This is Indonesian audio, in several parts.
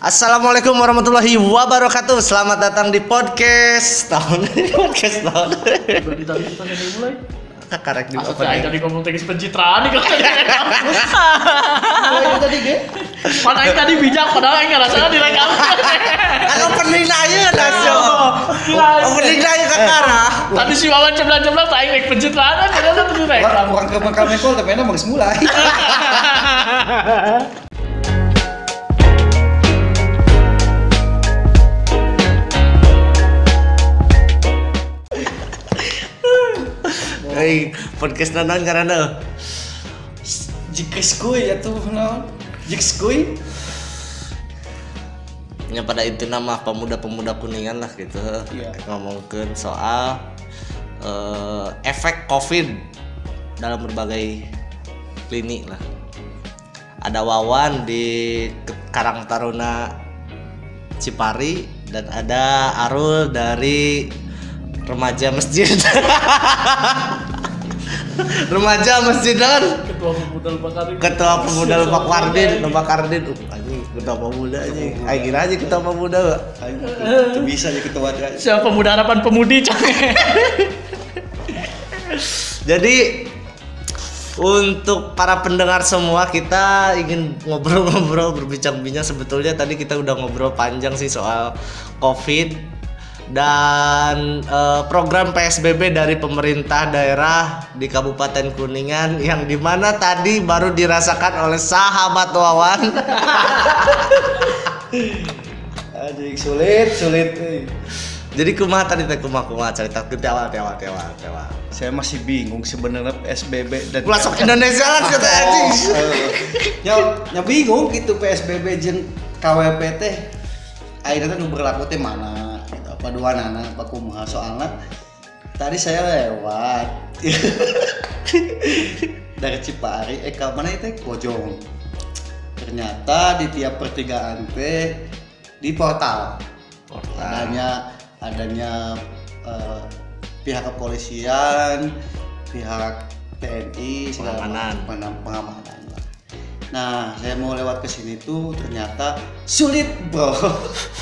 Assalamualaikum warahmatullahi wabarakatuh. Selamat datang di podcast tahun podcast tahun. Karek di Maksud saya tadi ngomong teknis pencitraan nih tadi ge. Pan aing tadi bijak padahal aing ngerasa direkam. Kan opening na ayeuna nasyo. Gila. Opening ayeuna kakara. Tadi si Wawan ceblang-ceblang tak aing rek pencitraan kan ternyata tuh direkam. Kurang ke makam ekol tapi enak bagus mulai. Hei, podcast nanan karena Jika skui ya tuh naon? Jika skui? nya pada itu nama pemuda-pemuda kuningan lah gitu Iya. ngomongin soal eh, efek covid dalam berbagai klinik lah ada Wawan di Karang Taruna Cipari dan ada Arul dari remaja masjid. Remaja masjid kan? Ketua pemuda Bakar. ketua pemuda Lebak Wardin Lebak Wardin uh, anjing ketua pemuda anjing. ayo kira aja ketua pemuda Itu bisa jadi ketua. Siapa pemuda harapan pemudi. Jadi untuk para pendengar semua kita ingin ngobrol-ngobrol berbincang-bincang. Sebetulnya tadi kita udah ngobrol panjang sih soal Covid dan eh, program PSBB dari pemerintah daerah di Kabupaten Kuningan yang di mana tadi baru dirasakan oleh sahabat Wawan. Aduh sulit, sulit. jadi kumaha tadi teh kumaha kumaha cerita? Tewa tewa tewa tewa. Saya masih bingung sebenarnya PSBB dan Masuk Indonesia lah kata anjing Ya, ya bingung gitu PSBB jeung KWP teh. Akhirnya nu berlaku teh mana gitu. Apa dua nana apa kumaha soalnya tadi saya lewat dari Cipari eh ke mana itu Bojong ternyata di tiap pertigaan teh di portal adanya adanya eh, pihak kepolisian pihak TNI segala Pengamanan. pengamanan. Nah, saya mau lewat ke sini tuh ternyata sulit, bro.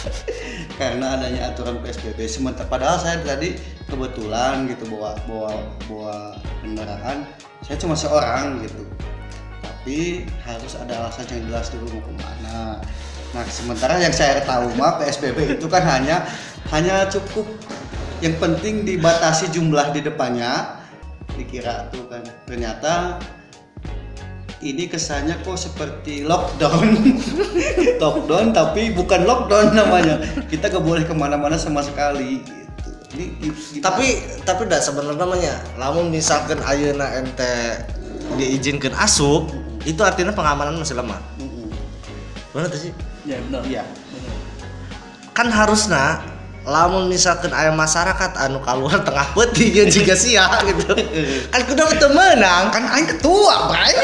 Karena adanya aturan PSBB. Sementara padahal saya tadi kebetulan gitu bawa bawa bawa kendaraan, saya cuma seorang gitu. Tapi harus ada alasan yang jelas dulu mau ke mana. Nah, sementara yang saya tahu mah PSBB itu kan hanya hanya cukup yang penting dibatasi jumlah di depannya dikira tuh kan ternyata ini kesannya kok seperti lockdown. Lockdown tapi bukan lockdown namanya. Kita gak boleh ke mana-mana sama sekali gitu. Ini tapi tapi tidak sebenarnya namanya lamun misalkan ayeuna ente diizinkan asup itu artinya pengamanan masih lemah. Mm-mm. benar tuh sih? Ya benar. iya. Kan harusnya lamun misalkan aya masyarakat anu keluar tengah peti ya jika sia gitu kan kudu betul menang kan aing ketua bray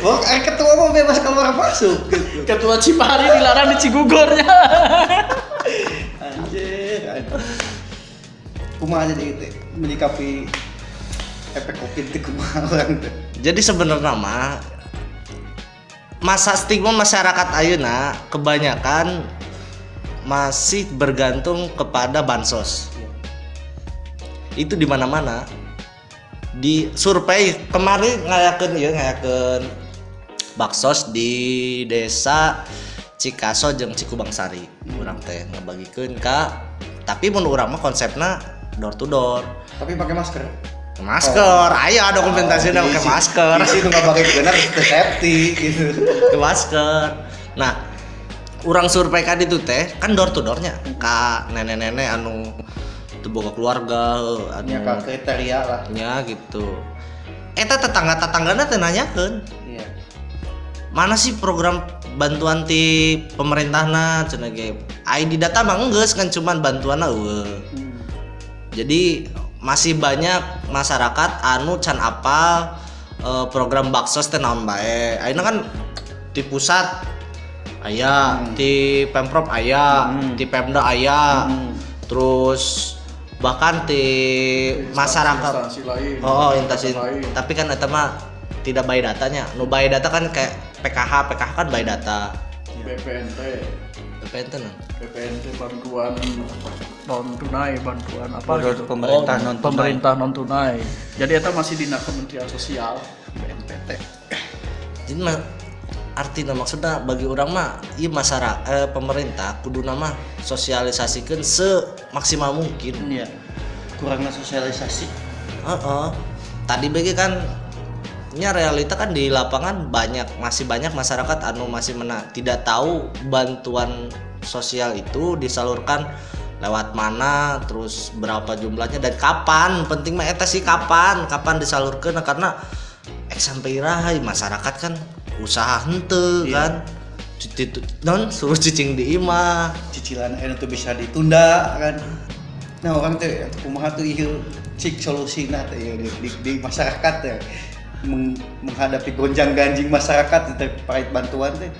Wah, aing ketua mau bebas keluar masuk gitu. Ketua Cipari dilarang di Cigugurnya. Anjir, anjir. Kumaha jadi itu menyikapi efek covid itu kumaha orang tuh. jadi sebenarnya mah masa stigma masyarakat ayeuna kebanyakan masih bergantung kepada bansos. Itu di mana-mana. Di survei kemarin ngayakeun ya ngayakeun baksos di desa Cikaso jeung Cikubangsari. Urang teh ngabagikeun ka tapi mun urang mah konsepna door to door. Tapi pakai masker. Masker. Aya dokumentasinya pakai masker. Di situ nggak pakai benar safety gitu. ke masker. Nah orang survei kan itu teh kan door to doornya. Ka nenek-nenek anu boga keluarga anu. Kak kriteria lah. nya gitu. Eta tetangga tetanggana teh nanyakeun. Iya. mana sih program bantuan ti pemerintahna? Cenah ge ID data mah geus kan cuman bantuanna eueuh. Hmm. jadi masih banyak masyarakat anu can apal eh, program baksos teh naon bae ayeuna kan di pusat aya Hmm. di pemprov aya Hmm. di pemda aya Hmm. terus bahkan di masyarakat Instansi lain. oh instansi lain. tapi kan eta mah tidak bayi datanya nu bayi data kan kayak PKH PKH kan by data BPNT BPNT nah. BPNT bantuan non tunai bantuan apa gitu. pemerintah Oh, non-tunai. pemerintah non tunai jadi itu masih di Kementerian Sosial BNPT jadi mah artinya maksudnya bagi orang mah iya masyarakat eh, pemerintah kudu nama sosialisasikan semaksimal mungkin Iya. Kurangnya sosialisasi. Heeh. Tadi bagi kan nya realita kan di lapangan banyak masih banyak masyarakat anu masih mena tidak tahu bantuan sosial itu disalurkan lewat mana terus berapa jumlahnya dan kapan. Penting mah eta sih kapan. Kapan disalurkan karena eh sampai iraha masyarakat kan usaha hente kan. Cuci- non suruh cicing di imah Cicilan itu bisa ditunda kan. Nah orang tuh kumaha tuh ieu cik solusina teh di, di, di masyarakat ya Meng- menghadapi gonjang ganjing masyarakat terkait bantuan teh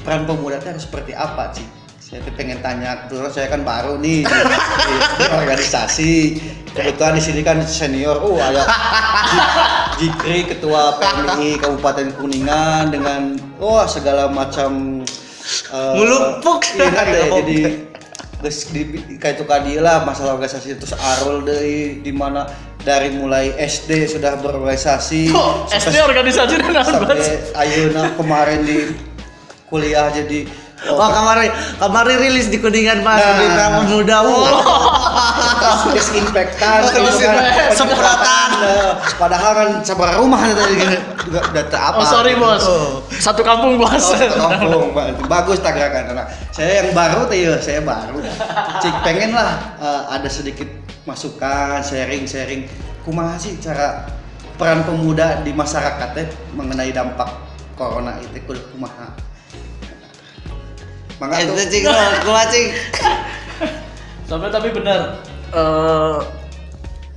peran pemuda teh harus seperti apa sih? Saya tuh pengen tanya, terus saya kan baru nih di, di, di organisasi. Kebetulan di sini kan senior, oh ada Ji- Jikri ketua PMI Kabupaten Kuningan dengan wah segala macam eh, Ngelupuk. kan deh, jadi geus di kayak itu lah masalah organisasi terus Arul dari di mana dari mulai SD sudah berorganisasi. Kok SD organisasi dan sampai ayeuna kemarin di kuliah jadi oh, Wah kemarin kemarin rilis di kuningan mas Nah. di muda. Terus disinfektan gitu kan. Semprotan. Padahal kan sabar rumah tadi juga data apa oh sorry bos. Oh. satu kampung bos. Oh, kampung, Mbak. bagus tagrakan nah, saya yang baru tuh ya saya baru. Cik pengen lah eh, ada sedikit masukan sharing sharing kumaha sih cara peran pemuda di masyarakat teh mengenai dampak corona itu kumaha? Mangga itu tuh. cing gua cing sampai tapi benar eh,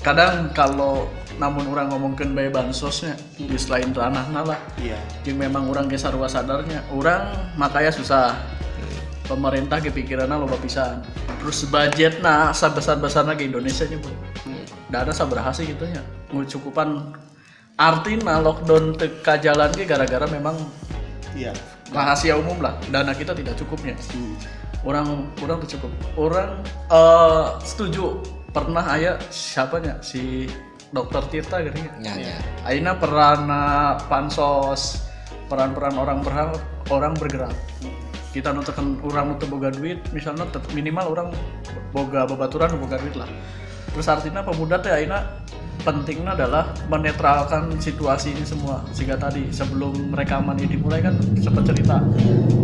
kadang kalau namun orang ngomongkan bayi bansosnya di selain ranahna lah. Iya. Yang memang orang ge sarua sadarnya. Orang makanya susah. Pemerintah kepikirannya loba pisan. Terus budgetna sebesar besarnya ke Indonesia nya bu. Dana sabaraha sih gitu nya. Ngucukupan artinya lockdown teka jalan gara-gara memang iya. rahasia umum lah. Dana kita tidak cukupnya Hmm. Orang orang tuh cukup. Orang eh, setuju. Pernah ayah siapanya? Si dokter Tirta gitu ya ya. Ya Aina peran uh, pansos peran-peran orang berhak orang bergerak. Kita nutupkan orang nutup boga duit misalnya minimal orang boga babaturan boga duit lah terus artinya pemuda teh Aina pentingnya adalah menetralkan situasi ini semua sehingga tadi sebelum rekaman ini dimulai kan sempat cerita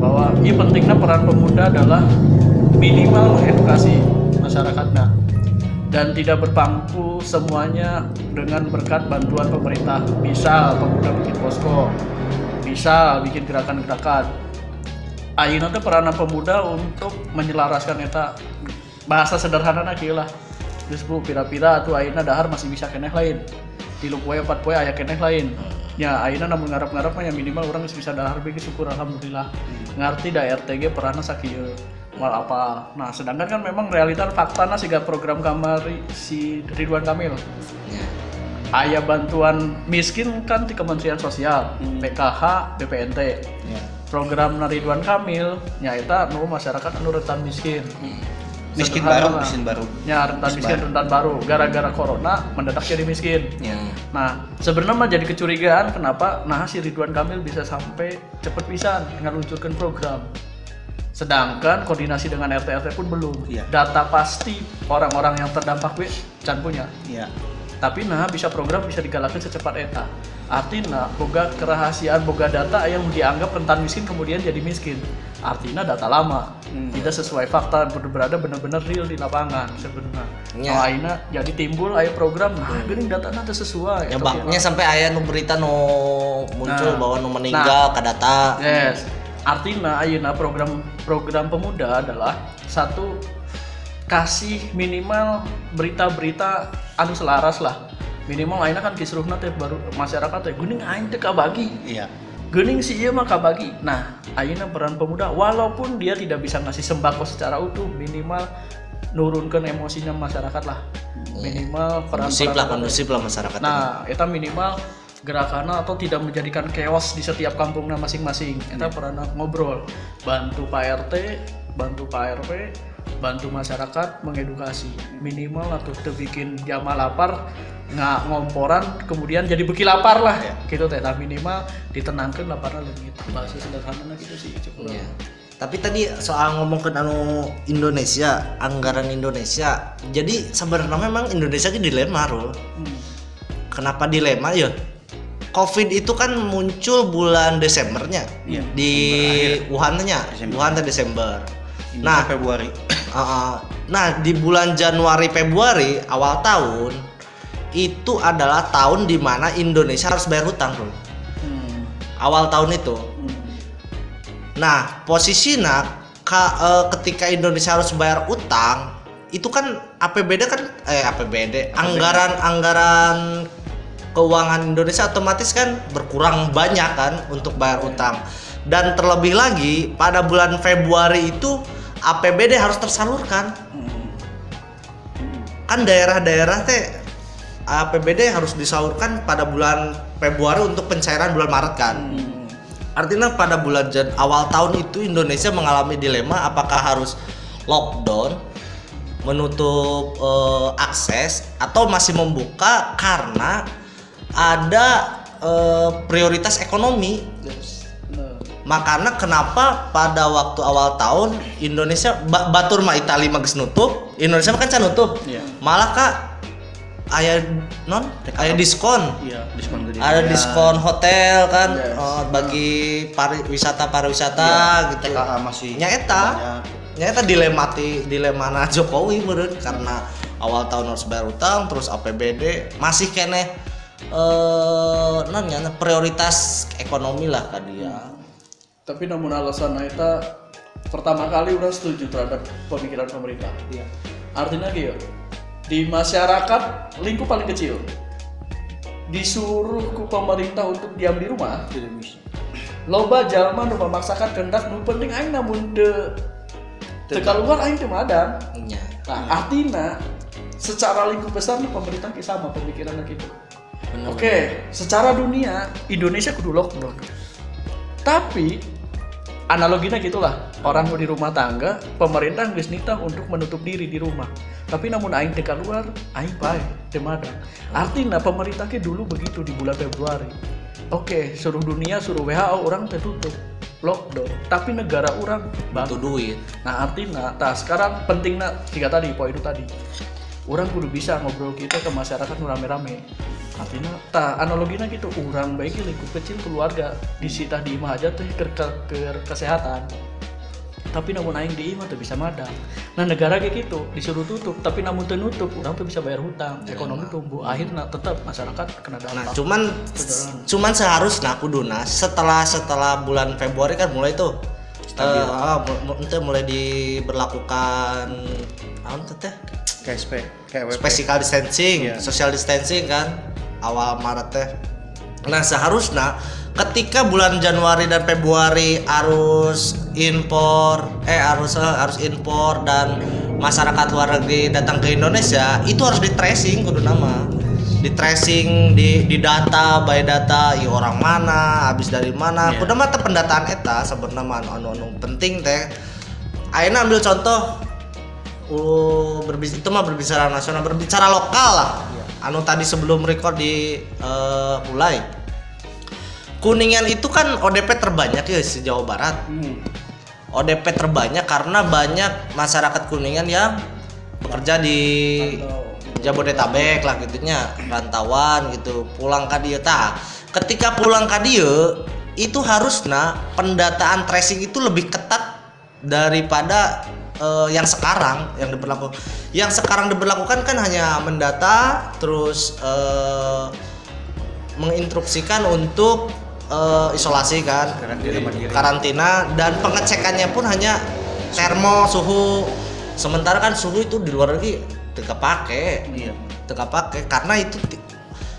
bahwa ini pentingnya peran pemuda adalah minimal mengedukasi masyarakatnya dan tidak berpangku semuanya dengan berkat bantuan pemerintah. Bisa pemuda bikin posko, bisa bikin gerakan-gerakan. Ayeuna teh peranan pemuda untuk menyelaraskan eta bahasa sederhana lah. Geus bu pira-pira atuh ayeuna dahar masih bisa keneh lain. Tilu poe empat poe aya keneh lain. Ya ayeuna namun ngarep-ngarep mah ya minimal orang bisa dahar bege syukur alhamdulillah. Ngarti da RTG peranna sakieu mal apa. Nah, sedangkan kan memang realita faktana siga program kamari si Ridwan Kamil. ya Aya bantuan miskin kan di Kementerian Sosial, PKH, BPNT. iya Program Ridwan Kamil nyaita nu masyarakat anu rentan miskin. Miskin baru lah. miskin baru Ya rentan miskin rentan baru gara-gara corona mendadak jadi miskin. ya Nah, sebenarnya mah jadi kecurigaan kenapa nah si Ridwan Kamil bisa sampai cepet pisan ngaluncurkan program. Sedangkan koordinasi dengan RT RT pun belum. Iya. Data pasti orang-orang yang terdampak we can punya. iya Tapi nah bisa program bisa digalakan secepat eta. Artinya boga kerahasiaan boga data yang dianggap rentan miskin kemudian jadi miskin. Artinya data lama. Hmm. Tidak sesuai fakta berada benar-benar real di lapangan sebenarnya. Ya. Oh, aina jadi timbul aya program nah geuning data nanti sesuai. ya baknya sampai ayah nu berita nu muncul Nah. bahwa nu meninggal ke data Yes. Artinya ayeuna program program pemuda adalah satu kasih minimal berita-berita anu selaras lah. Minimal ayeuna kan kisruhna teh baru masyarakat teh geuning aing teh kabagi. iya. Geuning si ieu mah kabagi. Nah, ayeuna peran pemuda walaupun dia tidak bisa ngasih sembako secara utuh, minimal nurunkan emosinya masyarakat lah. Minimal peran kondusif lah kondusif lah masyarakat Nah, itu. minimal gerakan atau tidak menjadikan chaos di setiap kampungnya masing-masing. Kita pernah ngobrol bantu Pak RT bantu Pak RW bantu masyarakat mengedukasi. Minimal atau tuh bikin jamaah lapar nggak ngomporan kemudian jadi beki lapar lah gitu teh Nah, minimal ditenangkan laparnya lebih bahasa sederhana gitu sih cukup Iya. Tapi tadi soal ngomong ke anu Indonesia, anggaran Indonesia. Jadi sebenarnya memang Indonesia ini dilema, Rul. Hmm. Kenapa dilema ya? Covid itu kan muncul bulan Desembernya Iya, di Wuhan-nya. Wuhan Desember. Ini Nah, Februari. Uh, uh, nah di bulan Januari Februari awal tahun itu adalah tahun di mana Indonesia harus bayar hutang bro. Hmm. Awal tahun itu. Hmm. Nah posisinya ka- eh, ketika Indonesia harus bayar utang itu kan APBD kan eh APBD anggaran anggaran keuangan Indonesia otomatis kan berkurang banyak kan untuk bayar utang dan terlebih lagi pada bulan Februari itu APBD harus tersalurkan Hmm. kan daerah-daerah teh APBD harus disalurkan pada bulan Februari untuk pencairan bulan Maret kan. Hmm. Artinya pada bulan Jan awal tahun itu Indonesia mengalami dilema apakah harus lockdown, menutup eh, akses atau masih membuka karena ada eh, prioritas ekonomi. Makanya kenapa pada waktu awal tahun Indonesia ba- batur mah Itali magis nutup, Indonesia kan can nutup. Iya. Malah kak aya non aya diskon. Iya. Diskon gede. Ada diskon hotel kan Yes. eh, bagi pariwisata pariwisata gitu. TKA masih Nyaeta. banyak. Nyaeta dilemati dilemana Jokowi meureun karena awal tahun harus bayar utang terus APBD masih kene eh non nya, prioritas ekonomi lah ka dia. Tapi namun alasan Naita pertama kali udah setuju terhadap pemikiran pemerintah. Iya. Artinya gitu, di masyarakat lingkup paling kecil disuruh ku pemerintah untuk diam di rumah. Tidak bisa. Loba jalma nu memaksakan kehendak nu penting aing namun de teu keluar aing teu madan. Nya. Nah, artinya secara lingkup besar nu pemerintah ki sama pemikirannya gitu. Oke, secara dunia Indonesia kudu lockdown. Tapi analoginya gitulah. Orang mau di rumah tangga, pemerintah geus nitah untuk menutup diri di rumah. Tapi namun aing teu keluar, aing bae teu. Artinya pemerintah ke dulu begitu di bulan Februari. Oke, seluruh dunia suruh WHO orang tertutup lockdown. Tapi negara orang bantu. duit. Nah artinya, nah sekarang pentingnya tiga tadi poin itu tadi. Orang kudu bisa ngobrol kita ke masyarakat rame-rame. Artinya, tak analoginya gitu. Orang baik lingkup kecil keluarga disita di imah aja teh ke, ke, ke kesehatan. Tapi namun aing di imah tuh bisa madang. Nah negara kayak gitu disuruh tutup, tapi namun teu nutup, orang tuh bisa bayar hutang, ekonomi tumbuh. Akhirnya tetap masyarakat kena Nah, dampak. cuman cuman seharusnya kuduna setelah setelah bulan Februari kan mulai tuh ah, mu- ente mulai diberlakukan apa KSP, KWP. physical distancing, Iya. social distancing kan awal Maret teh. Nah, seharusnya ketika bulan Januari dan Februari harus impor eh harus eh, harus impor dan masyarakat luar negeri datang ke Indonesia itu harus di tracing kudu nama di tracing di di data by data i orang mana habis dari mana kudu mah teh pendataan eta sebenarnya anu anu penting teh Ayeuna ambil contoh uh, berbicara itu mah berbicara nasional berbicara lokal lah. Anu tadi sebelum record di eh, mulai kuningan itu kan ODP terbanyak ya di Jawa Barat. Hmm. ODP terbanyak karena banyak masyarakat kuningan yang bekerja di Jabodetabek lah gitunya rantauan gitu. Pulang ke dia tah. Ketika pulang ke dia itu harusnya pendataan tracing itu lebih ketat daripada eh, yang sekarang yang diberlakukan yang sekarang diberlakukan kan hanya mendata terus eh, menginstruksikan untuk eh, isolasi kan Karantina mandiri. karantina dan pengecekannya pun hanya termo suhu sementara kan suhu itu di luar negeri tidak pakai Iya. tidak pakai karena itu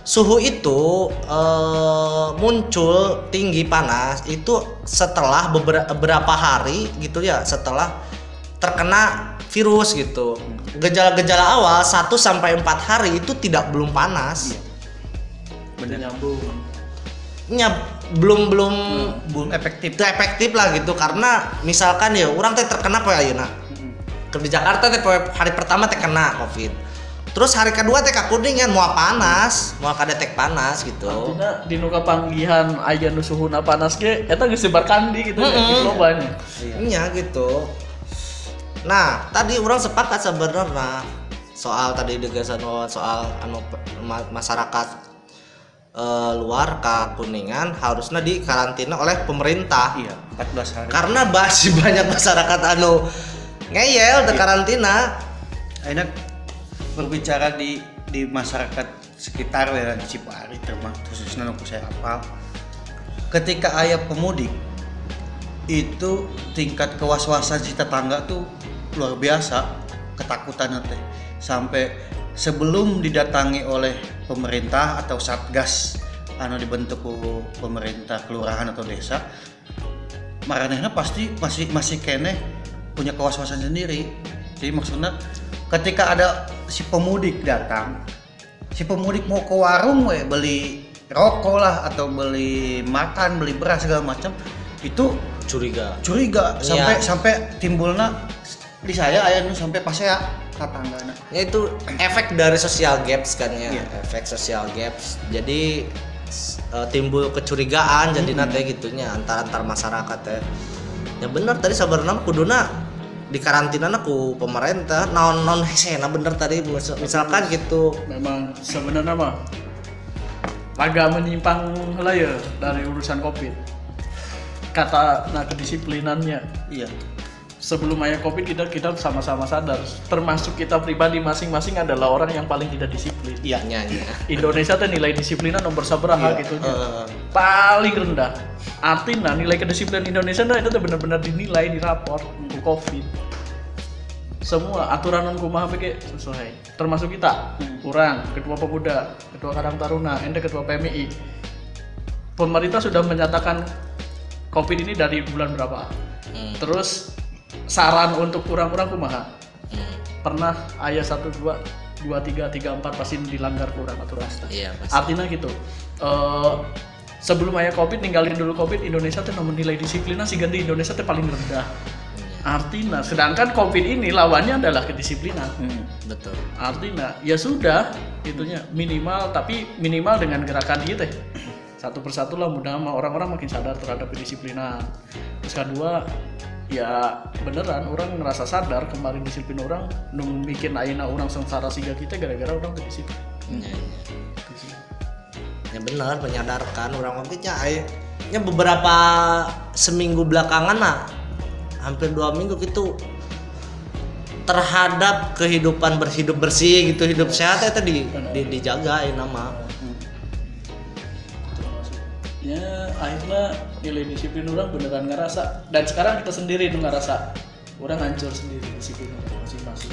suhu itu eh, muncul tinggi panas itu setelah beberapa hari gitu ya setelah terkena virus gitu. Gejala-gejala awal 1 sampai empat hari itu tidak belum panas. Bener. nyambung. Nya belum belum belum efektif. Efektif lah gitu. Karena misalkan ya orang teh terkena apa ayeuna ke di Jakarta teh hari pertama teh kena covid. Terus hari kedua teh kakuningan mau panas. Mau kadetek panas gitu. Artinya di nuka panggihan aya nu suhuna panas ge eta geus sebar kandi gitu ya, Mm-mm. di iya gitu nah tadi orang sepakat sebenarnya soal tadi degasan soal anu ma- masyarakat eh, luar ke kuningan harusnya dikarantina oleh pemerintah. Iya 14 hari. Karena masih banyak masyarakat anu ngeyel di karantina. Enak berbicara di di masyarakat sekitar ya di Cipari termasuk khususnya aku saya apal ketika ayah pemudik itu tingkat kewaswasan si tetangga tuh luar biasa ketakutan teh. Sampai sebelum didatangi oleh pemerintah atau satgas anu dibentuk pemerintah kelurahan atau desa maranehna pasti masih masih kene punya kewaswasan sendiri. Jadi maksudnya ketika ada si pemudik datang si pemudik mau ke warung we beli rokok lah atau beli makan beli beras segala macam itu curiga. curiga. Sampai Iya. sampai timbulna di saya ayah nu sampai pas saya tetanggana ya itu efek dari social gaps kan ya. Iya. efek social gaps. Jadi eh, timbul kecurigaan jadi nate gitunya antar antar masyarakat ya. Ya bener tadi sabarna kuduna di karantina ku pemerintah non non hesena bener tadi mis- misalkan gitu. Memang sebenarnya mah agak menyimpang lah ya dari urusan covid. Kata nah kedisiplinannya iya sebelum ayah covid kita kita sama-sama sadar. Termasuk kita pribadi masing-masing adalah orang yang paling tidak disiplin. Iya nyanyi Indonesia tuh nilai disiplinan nomor sabaraha Iya, gitu. eh, paling rendah. Artinya nilai kedisiplinan Indonesia nah, itu benar-benar dinilai di rapor untuk covid. Semua aturan non kumaha sesuai. Termasuk kita. Kurang ketua pemuda ketua karang taruna ente ketua PMI pemerintah sudah menyatakan covid ini dari bulan berapa? Hmm, terus saran untuk kurang-kurang kumaha? Hmm. pernah ayat 1 2 2 3 3 4 pasti dilanggar kurang aturan iya pasti. artinya gitu eh, sebelum ayah covid ninggalin dulu covid Indonesia tuh nomor nilai disiplinnya sih ganti Indonesia tuh paling rendah. Artinya sedangkan covid ini lawannya adalah kedisiplinan. Hmm. betul. Artinya ya sudah itunya minimal tapi minimal dengan gerakan dia teh. Satu persatu lah mudah orang-orang makin sadar terhadap kedisiplinan. Terus kedua ya beneran orang ngerasa sadar kemarin disiplin orang nung bikin aina orang sengsara siga kita gara-gara orang kedisiplin Iya, iya. ya benar menyadarkan orang waktunya ya beberapa seminggu belakangan lah hampir dua minggu gitu terhadap kehidupan berhidup bersih gitu hidup sehat itu di, di dijaga ya nama ya akhirnya nilai disiplin orang beneran ngerasa. Dan sekarang kita sendiri tuh ngerasa orang hancur sendiri disiplin orang masing-masing.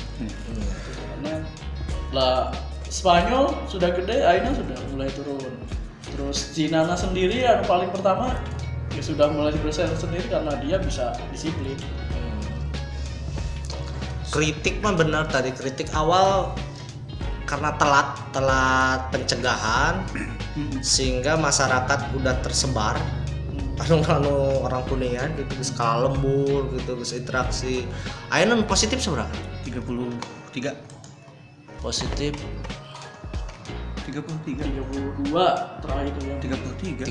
Karena lah Spanyol sudah gede akhirnya sudah mulai turun. Terus Cina sendiri yang paling pertama ya sudah mulai bersaing sendiri karena dia bisa disiplin. Kritik mah benar tadi kritik awal karena telat telat pencegahan sehingga masyarakat udah tersebar. Anu anu orang kuningan gitu skala lembur gitu terus interaksi. Akhirnya positif seberapa? 33 positif. 33 32 terakhir itu yang 33 tiga.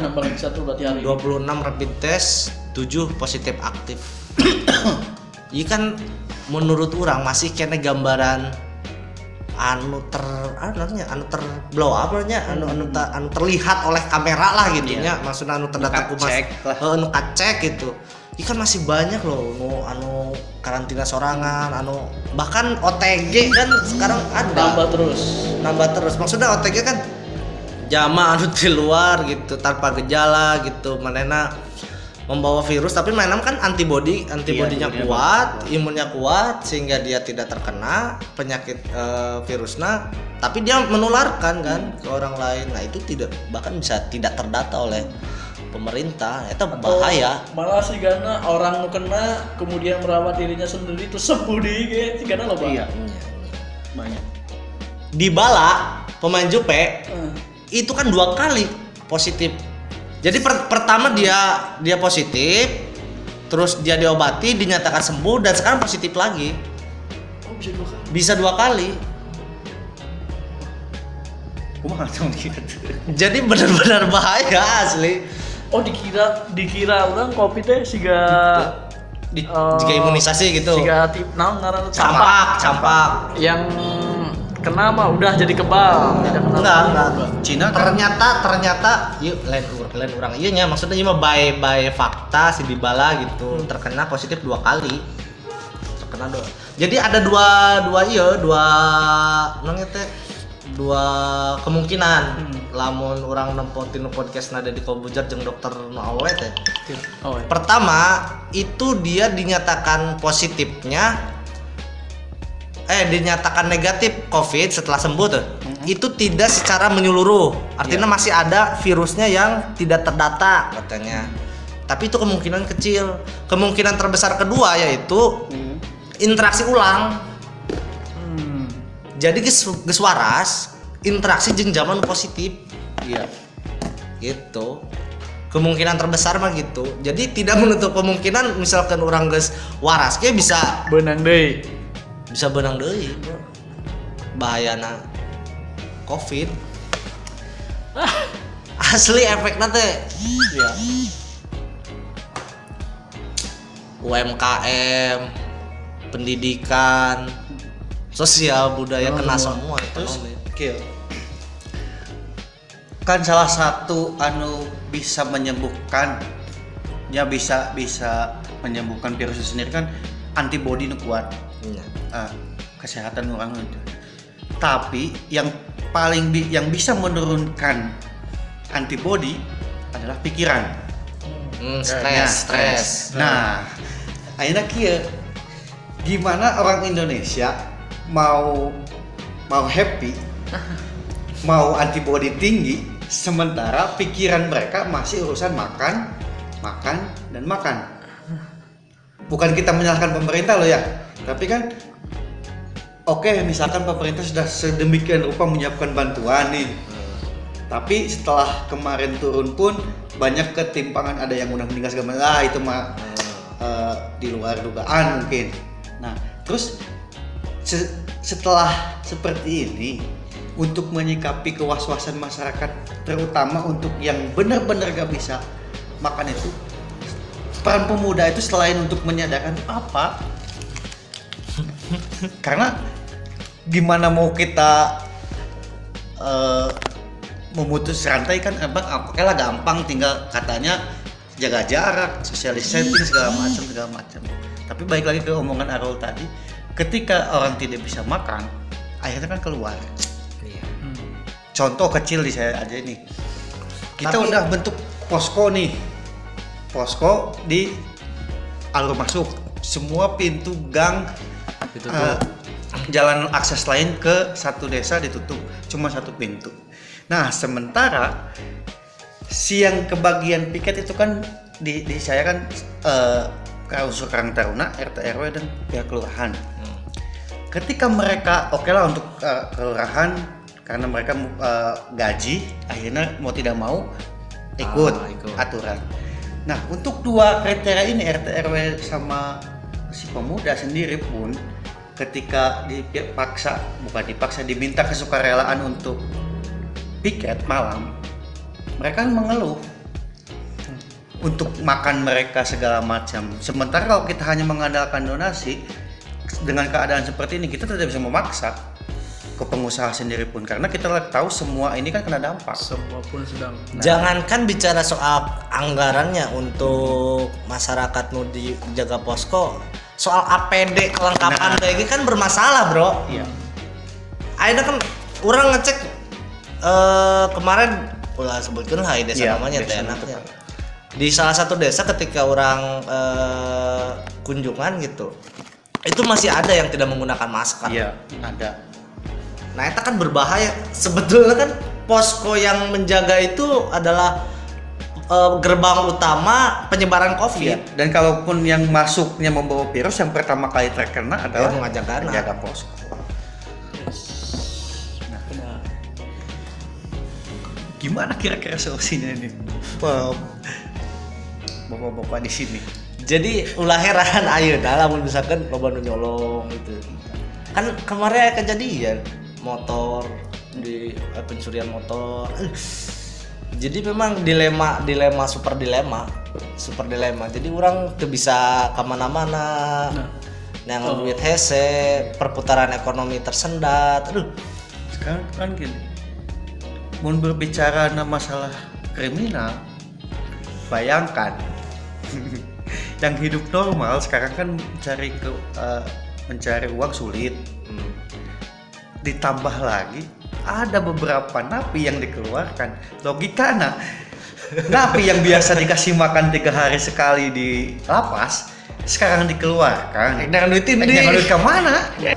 33 nambah lagi satu berarti hari ini. 26 rapid test 7 positif aktif. Iya kan menurut orang masih kena gambaran anu ter anu namanya, anu ter blow up namanya, anu anu, ta- anu terlihat oleh kamera lah gitu nya. Maksudnya anu terdata ku mas anu kacek gitu. Iya kan masih banyak loh anu, anu karantina sorangan anu bahkan OTG kan sekarang ada. Tambah terus. Nambah terus. Maksudnya OTG kan jama anu di luar gitu tanpa gejala gitu manena membawa virus tapi mainan kan antibody antibodinya antibodinya kuat imunnya kuat sehingga dia tidak terkena penyakit eh, virusnya tapi dia menularkan kan ke orang lain. Nah itu tidak bahkan bisa tidak terdata oleh pemerintah. Itu bahaya. malah sih karena orang kena kemudian merawat dirinya sendiri itu sembuh di sih karena lo iya Iya. banyak. Di bala pemain Jupe Eh, itu kan dua kali positif. Jadi per- pertama dia dia positif, terus dia diobati, dinyatakan sembuh dan sekarang positif lagi. Oh bisa dua kali. Bisa dua kali. Gitu. Jadi benar-benar bahaya asli. Oh dikira dikira orang covid teh siga Di, Eh, jika imunisasi gitu. siga tip naon ngaranna campak, campak. yang kena mah udah jadi kebal tidak kena Enggak, enggak. Cina kan Ternyata ternyata yuk lain lain orang iya nya maksudnya iya mah by by fakta si Dybala gitu terkena positif dua kali. Terkena dua. Jadi ada dua dua iya dua namanya teh dua kemungkinan Hmm. lamun orang nempotin podcast nada di komputer jeung dokter nu awe teh. oh iya. Pertama, itu dia dinyatakan positifnya eh dinyatakan negatif COVID setelah sembuh tuh. Itu tidak secara menyeluruh. Artinya masih ada virusnya yang tidak terdata katanya. Tapi itu kemungkinan kecil. Kemungkinan terbesar kedua yaitu Hmm. interaksi ulang. Hmm. Jadi geus geus waras, interaksi jeung zaman positif Iya. gitu kemungkinan terbesar mah gitu jadi tidak menutup kemungkinan misalkan orang geus waras ge bisa benang deui bisa benang deui bro bahayana covid asli efeknya teh Iya. UMKM pendidikan sosial budaya kena semua Terus ekonomi kieu. Kan salah satu anu bisa menyembuhkan ya bisa bisa menyembuhkan virus itu sendiri kan antibodi nu kuat. Iya. Ah, kesehatan orang itu. Tapi yang paling bi- yang bisa menurunkan antibodi adalah pikiran. Hmm, Nah, stres stres Nah, akhirnya kia gimana orang Indonesia mau mau happy, mau antibody tinggi, sementara pikiran mereka masih urusan makan, makan dan makan. Bukan kita menyalahkan pemerintah loh ya, tapi kan oke misalkan pemerintah sudah sedemikian rupa menyiapkan bantuan nih, tapi setelah kemarin turun pun banyak ketimpangan. Ada yang udah meninggal segala macam. ah itu mah eh, di luar dugaan mungkin. Nah terus se- setelah seperti ini untuk menyikapi kewaswasan masyarakat terutama untuk yang benar-benar gak bisa makan itu peran pemuda itu selain untuk menyadarkan apa? Karena gimana mau kita eh, memutus rantai kan? Emang oke lah gampang. Tinggal katanya jaga jarak social distancing segala macam segala macam. Tapi baik lagi ke omongan Arul tadi ketika orang tidak bisa makan akhirnya kan keluar. Iya. contoh kecil di saya aja ini kita Tapi- udah bentuk posko nih. Posko di alur masuk. Semua pintu gang Ditutup. eh, jalan akses lain ke satu desa ditutup cuma satu pintu nah sementara si yang kebagian piket itu kan di, di saya kan eh, ke unsur Karang Taruna RT RW dan pihak kelurahan Hmm. ketika mereka oke lah untuk uh, kelurahan karena mereka uh, gaji akhirnya mau tidak mau ikut, Ah, ikut. aturan nah untuk dua kriteria ini RT RW sama si pemuda sendiri pun ketika dipaksa bukan dipaksa diminta kesukarelaan untuk piket malam mereka kan mengeluh untuk makan mereka segala macam. Sementara kalau kita hanya mengandalkan donasi dengan keadaan seperti ini kita tidak bisa memaksa ke pengusaha sendiri pun karena kita tahu semua ini kan kena dampak. semua pun sedang Jangankan bicara soal anggarannya untuk masyarakat nu dijaga posko, soal APD kelengkapan Nah. kayak gini kan bermasalah, Bro. Iya. Akhirnya kan orang ngecek eh kemarin ulah sebutkan hai desa Iya, namanya desa enaknya. Pak. Di salah satu desa ketika orang eh, kunjungan gitu, itu masih ada yang tidak menggunakan masker. Iya, ada. Nah, itu kan berbahaya. Sebetulnya kan posko yang menjaga itu adalah eh, gerbang utama penyebaran Iya. COVID. Dan kalaupun yang masuknya membawa virus yang pertama kali terkena adalah Ya, mengajarkan. penjaga posko. gimana kira-kira solusinya ini Wah, bapak-bapak di sini jadi ulah heran ayo dah lamun misalkan loba nu nyolong gitu kan kemarin kejadian motor di eh, pencurian motor jadi memang dilema dilema super dilema super dilema. Jadi orang tuh bisa ke mana-mana yang duit hese perputaran ekonomi tersendat aduh. Sekarang kan gini mau berbicara masalah kriminal bayangkan yang hidup normal sekarang kan mencari ke eh, mencari uang sulit. Ditambah lagi ada beberapa napi yang dikeluarkan logikana napi yang biasa dikasih makan tiga hari sekali di lapas sekarang dikeluarkan dengan duit ini Jangan duit ke mana?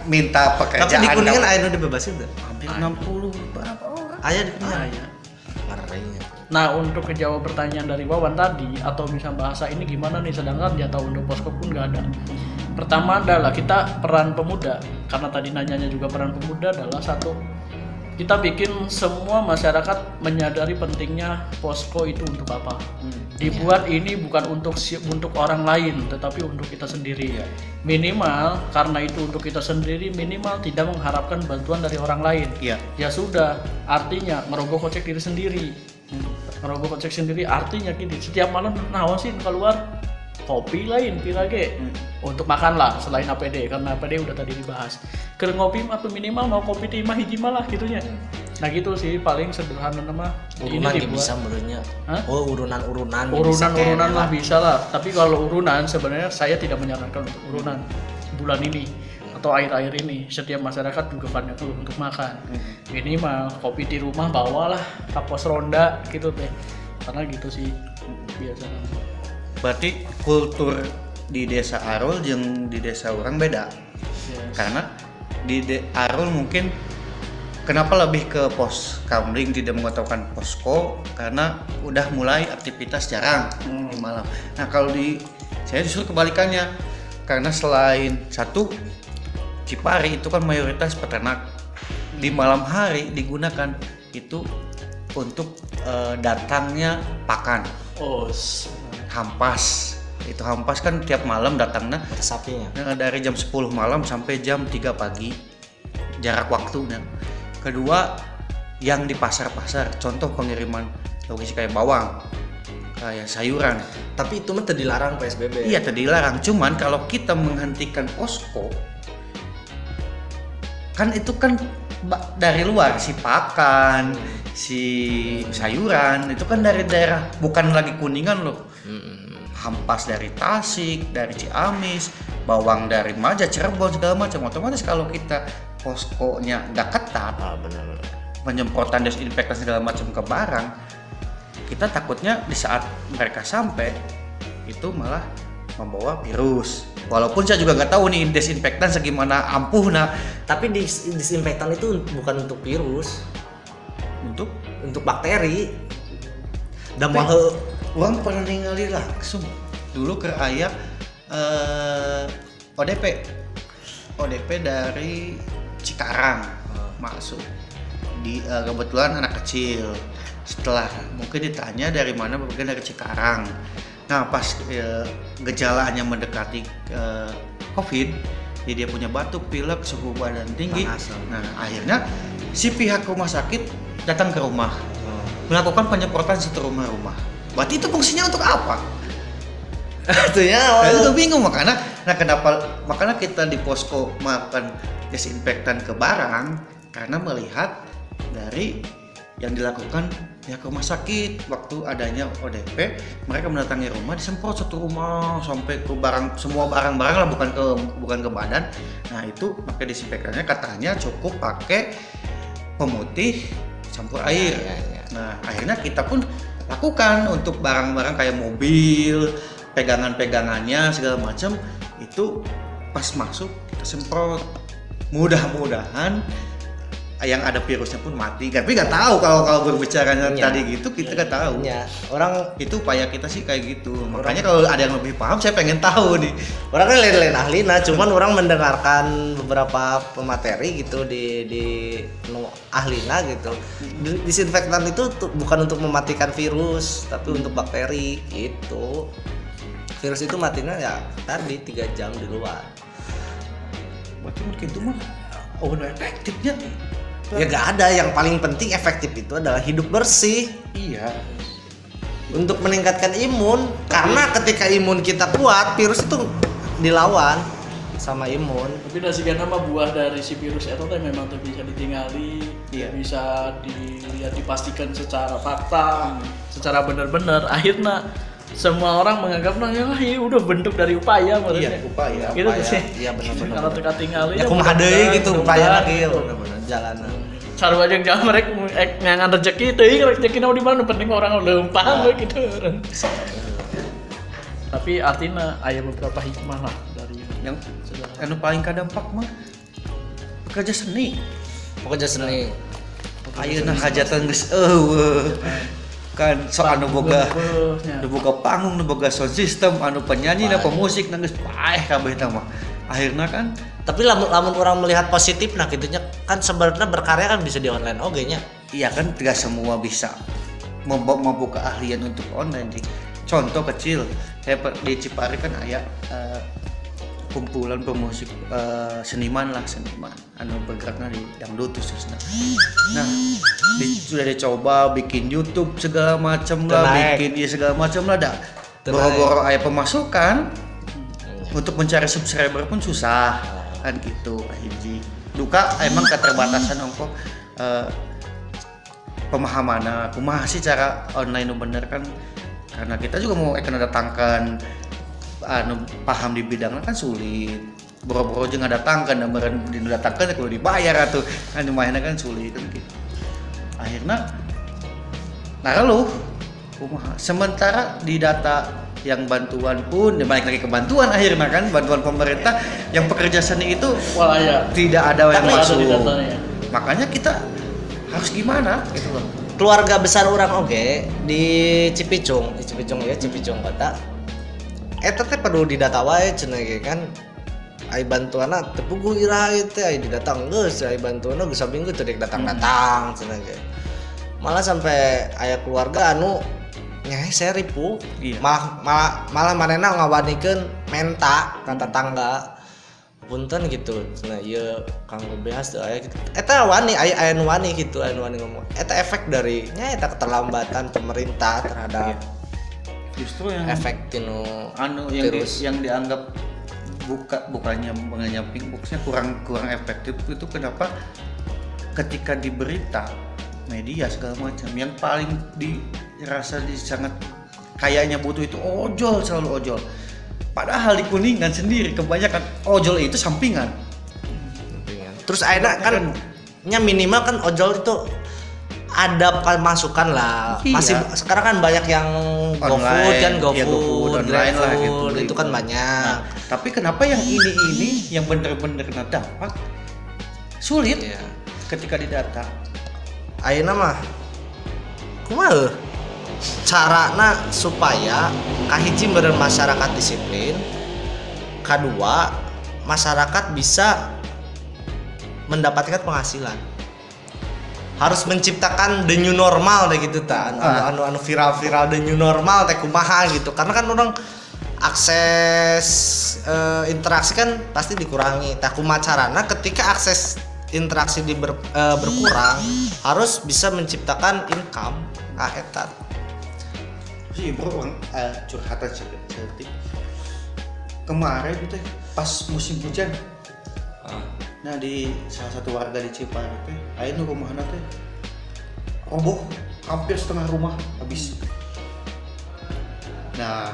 Minta tapi pekerjaan. di kuningan kamu. ayo nu dibebasin tuh hampir 60 berapa orang? ayah di kuningan Aya. Ngerinya. Nah untuk kejawab pertanyaan dari Wawan tadi atau bisa bahasa ini gimana nih sedangkan jatah untuk posko pun nggak ada. Pertama adalah kita peran pemuda karena tadi nanyanya juga peran pemuda adalah satu kita bikin semua masyarakat menyadari pentingnya posko itu untuk apa. Dibuat ini bukan untuk si- untuk orang lain tetapi untuk kita sendiri. Minimal karena itu untuk kita sendiri minimal tidak mengharapkan bantuan dari orang lain Iya. ya sudah artinya ngerogoh kocek diri sendiri ngerogoh kocek sendiri artinya gini setiap malam nawan sih keluar kopi lain pirage untuk makan lah selain APD karena APD udah tadi dibahas. Ke ngopi atau minimal mau kopi di mah hiji malah gitunya nah gitu sih paling sederhana nama urunan ya bisa menurutnya. Oh urunan urunan bisa. urunan-urunan kayak lah bisa lah. Tapi kalau urunan sebenarnya saya tidak menyarankan untuk urunan bulan ini atau air-air ini setiap masyarakat juga pada keluh untuk makan. Minimal kopi di rumah bawalah ke pos ronda gitu teh. Karena gitu sih biasa. Berarti kultur di desa Arul yang di desa orang beda. Yes. Karena di de- Arul mungkin kenapa lebih ke pos kamling tidak mengatakan posko? Karena udah mulai aktivitas jarang di malam. Nah kalau di saya justru kebalikannya. Karena selain satu Cipari itu kan mayoritas peternak. Di malam hari digunakan itu untuk eh, datangnya pakan. Oh hampas. Itu hampas kan tiap malam datangnya. Sapinya Nah, dari jam 10 malam sampai jam 3 pagi jarak waktunya. Kedua yang di pasar-pasar contoh pengiriman logistik kayak bawang kayak sayuran. Tapi itu mah teu dilarang PSBB iya tadi larang cuman kalau kita menghentikan posko kan itu kan dari luar si pakan si sayuran itu kan dari daerah bukan lagi kuningan loh hampas dari Tasik, dari Ciamis, bawang dari Maja, Cirebon segala macam. Otomatis kalau kita poskonya nggak ketat, ah benar penyemprotan desinfektan segala macam ke barang, kita takutnya di saat mereka sampai itu malah membawa virus. Walaupun saya juga nggak tahu nih desinfektan segimana ampuh nah tapi dis disinfektan itu bukan untuk virus. Untuk? Untuk bakteri. Dan mau uang pernah ningali langsung. Dulu ke ayah eh, ODP ODP dari Cikarang masuk. Di eh, kebetulan anak kecil. Setelah mungkin ditanya dari mana mungkin dari Cikarang nah pas eh, gejalanya mendekati eh, COVID jadi dia punya batuk pilek suhu badan tinggi Panas. nah akhirnya si pihak rumah sakit datang ke rumah melakukan penyemprotan satu rumah-rumah. Berarti itu fungsinya untuk apa? Itunya Nah, itu bingung makanya. Nah, kenapa makanya kita di posko makan desinfektan ke barang karena melihat dari yang dilakukan pihak rumah sakit waktu adanya ODP mereka mendatangi rumah disemprot satu rumah sampai ke barang semua barang-barang lah bukan ke bukan ke badan nah itu pakai desinfektannya katanya cukup pakai pemutih campur air ya, ya. Nah, akhirnya kita pun lakukan untuk barang-barang kayak mobil, pegangan-pegangannya segala macam itu pas masuk kita semprot. Mudah-mudahan yang ada virusnya pun mati tapi nggak tahu kalau kalau berbicaranya Iya. tadi gitu kita nggak tahu. Ya, orang itu upaya kita sih kayak gitu. Makanya kalau ada yang lebih paham saya pengen tahu nih. Orang kan lain-lain ahli nah cuman orang mendengarkan beberapa pemateri gitu di di nu ahlina gitu. Di- disinfektan itu tuh bukan untuk mematikan virus tapi untuk bakteri gitu. Virus itu matinya ya tadi tiga jam di luar. Berarti mungkin itu mah oh udah efektifnya ya gak ada yang paling penting efektif itu adalah hidup bersih. Iya. Untuk meningkatkan imun karena ketika imun kita kuat virus itu dilawan sama imun. Tapi nasikan nama buah dari si virus itu teh memang tuh bisa ditinggali Iya. bisa dilihat dipastikan secara fakta secara benar-benar. Akhirnya semua orang menganggap nah ya ini udah bentuk dari upaya iya maksudnya. upaya gitu upaya. sih. Iya, benar-benar. kalau teka tinggali ya kumaha deui gitu upaya lagi bener-bener jalanan Saru aja jangan mereka ngangan rezeki teh rezeki di mana? Penting orang lempang we gitu. Tapi artinya ada beberapa hikmah lah dari yang anu paling kadampak mah kerja seni. Pokoknya seni. Ayeuna hajatan geus eueuh kan so anu boga anu boga panggung anu boga sound system anu penyanyi anu pemusik nang geus paeh kabeh tah mah. Akhirnya kan tapi lamun lamun orang melihat positif nah gitunya kan sebenarnya berkarya kan bisa di online oke nya. Iya kan tidak semua bisa membuka keahlian untuk online. Contoh kecil saya di Cipari kan ada eh, kumpulan pemusik eh, seniman lah seniman. Anu bergeraknya di dangdut khususnya nah di- sudah dicoba bikin YouTube segala macam lah bikin ya segala macam lah dah. Boro-boro aya pemasukan untuk mencari subscriber pun susah kan gitu hiji duka emang keterbatasan ongko eh, pemahaman. Kumaha sih cara online bener kan? Karena kita juga mau akan datangkan anu paham di bidangnya kan sulit. Boro-boro aja datangkan dan didatangkan kalau dibayar atau kan lumayan kan sulit kan gitu. Akhirnya nah lalu kumaha? Sementara di data yang bantuan pun ya balik lagi ke bantuan akhirnya kan bantuan pemerintah yang pekerja seni itu Wah ya. tidak ada yang Tapi masuk. datanya. makanya kita harus gimana? Gitu loh keluarga besar orang oke di Cipicung di Cipicung ya Cipicung kota eta teh perlu didata wae cenah ge kan? Ai bantuanna teu puguh iraha ieu teh ai didatang geus ai bantuanna geus saminggu teu datang-datang cenah ge. Malah sampai aya keluarga anu nyai saya ripu. Iya. malah malah malah manena ngawanikeun menta ka tetangga. Punten gitu nah iya kang behas tuh aya gitu. Eta wani aya aya nu wani gitu aya nu wani ngomong. Eta efek dari nya eta keterlambatan pemerintah terhadap justru yang efek tinu anu yang di- yang dianggap buka bukannya menyamping boxnya kurang kurang efektif itu kenapa? Ketika di berita media segala macam yang paling dirasa di sangat kayaknya butuh itu ojol selalu ojol. Padahal di kuningan sendiri kebanyakan ojol itu sampingan. Terus akhirnya kan nya minimal kan ojol itu ada pemasukan lah. Iya. masih sekarang kan banyak yang GoFood kan iya, GoFood, GoFood, online lah gitu, itu kan banyak. Nah, tapi kenapa yang ini ini yang bener-bener kena dampak? Sulit Iya. ketika didata. Ayeuna mah kumaha? Carana supaya kahiji meureun masyarakat disiplin kedua masyarakat bisa mendapatkan penghasilan harus menciptakan the new normal deh gitu ta anu Ah. anu, anu viral-viral the new normal teh kumaha gitu. Karena kan orang akses eh, interaksi kan pasti dikurangi. Tak carana ketika akses interaksi di ber- eh, berkurang harus bisa menciptakan income. Ah eta sih bro orang eh, curhatan sedikit. kemarin itu pas musim hujan nah di salah satu warga di Cipari teh ayo nu rumahna teh roboh hampir setengah rumah habis nah